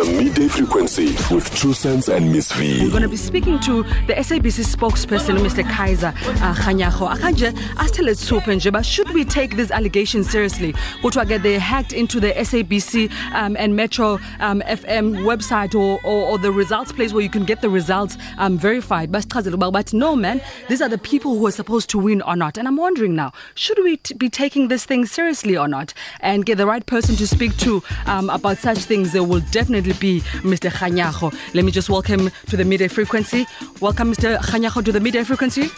The midday frequency with True Sense and Miss V. We're going to be speaking to the SABC spokesperson, Mr. Kaizer uh, Kganyago. Akanje, asitele tsuphe nje, but should we take these allegations seriously? Kuthiwa ke they hacked into the SABC um, and Metro um, FM website or, or, or the results place where you can get the results um, verified. But no man, these are the people who are supposed to win or not. And I'm wondering now, should we t- be taking this thing seriously or not? And get the right person to speak to um, about such things, there will definitely be Mr. Kganyago. Let me just welcome to the midday frequency. Welcome, Mr. Kganyago, to the midday frequency.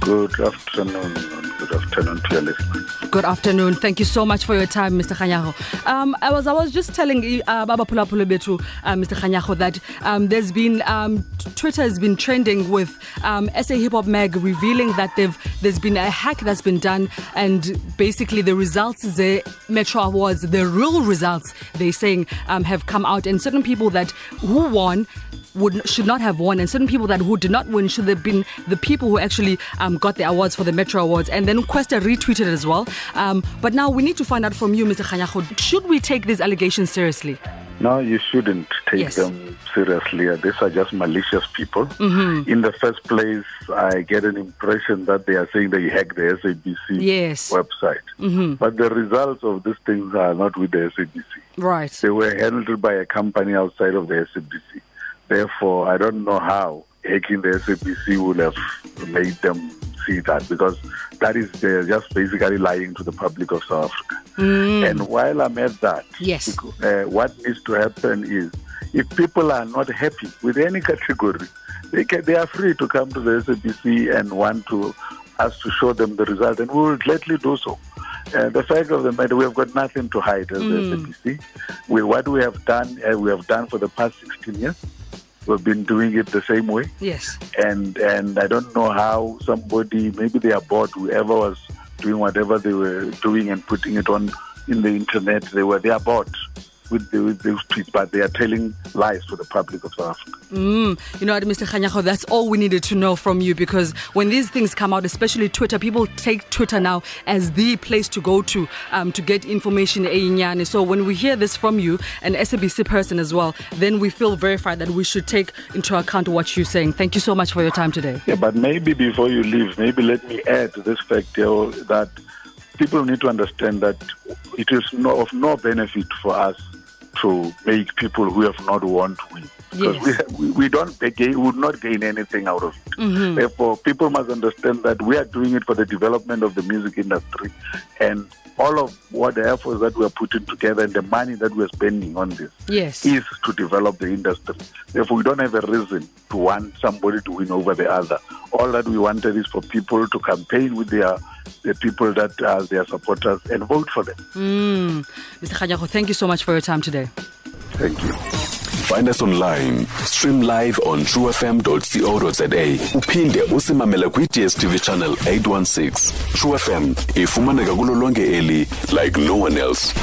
Good afternoon good afternoon to your listeners. Good afternoon. Thank you so much for your time, Mr. Kganyago. Um, I was I was just telling uh, Baba Pula Pula Betu, uh, Mr. Kganyago, that um, there's been um, Twitter has been trending with um, SA Hip Hop Mag revealing that they've there's been a hack that's been done, and basically the results, the Metro Awards, the real results, they're saying um, have come out, and certain people that who won would should not have won, and certain people that who did not win should have been the people who actually um, got the awards for the Metro Awards. And then Questa retweeted as well. Um, but now we need to find out from you, Mr. Kganyago, should we take these allegations seriously? No, you shouldn't take Yes. them seriously. These are just malicious people. Mm-hmm. In the first place, I get an impression that they are saying they hacked the SABC Yes. website. Mm-hmm. But the results of these things are not with the SABC. Right. They were handled by a company outside of the SABC. Therefore, I don't know how hacking the SABC would have made them see that because that is they're just basically lying to the public of South Africa. And while I'm at that, Yes. uh, what needs to happen is if people are not happy with any category, they can, they are free to come to the SABC and want to us to show them the result, and we will gladly do so. Uh, the fact of the matter, we have got nothing to hide as the SABC. We, what we have done, uh, we have done for the past 16 years. We've been doing it the same way Yes. and and I don't know how somebody maybe they are bored whoever was doing whatever they were doing and putting it on in the internet they were they are bored with the, with those tweets but they are telling lies to the public of South Africa. Mm, you know what, Mr. Kganyago, that's all we needed to know from you because when these things come out, especially Twitter, people take Twitter now as the place to go to um, to get information. einyane. So when we hear this from you, an SABC person as well, then we feel verified that we should take into account what you're saying. Thank you so much for your time today. Yeah, but maybe before you leave, maybe let me add this fact here that people need to understand that it is no, of no benefit for us to make people who have not won to win. Because Yes. we, we, we don't gain, would not gain anything out of it. Mm-hmm. Therefore, people must understand that we are doing it for the development of the music industry, and all of what the efforts that we are putting together and the money that we are spending on this Yes. is to develop the industry. Therefore, we don't have a reason to want somebody to win over the other. All that we wanted is for people to campaign with their the people that are their supporters and vote for them. Mm. Mr. Kganyago, thank you so much for your time today. Thank you. Find us online. Stream live on truefm.co.za. Uphinde usimamele kwi-DSTV channel 816. True FM ifumaneka kulo lonke eli like no one else.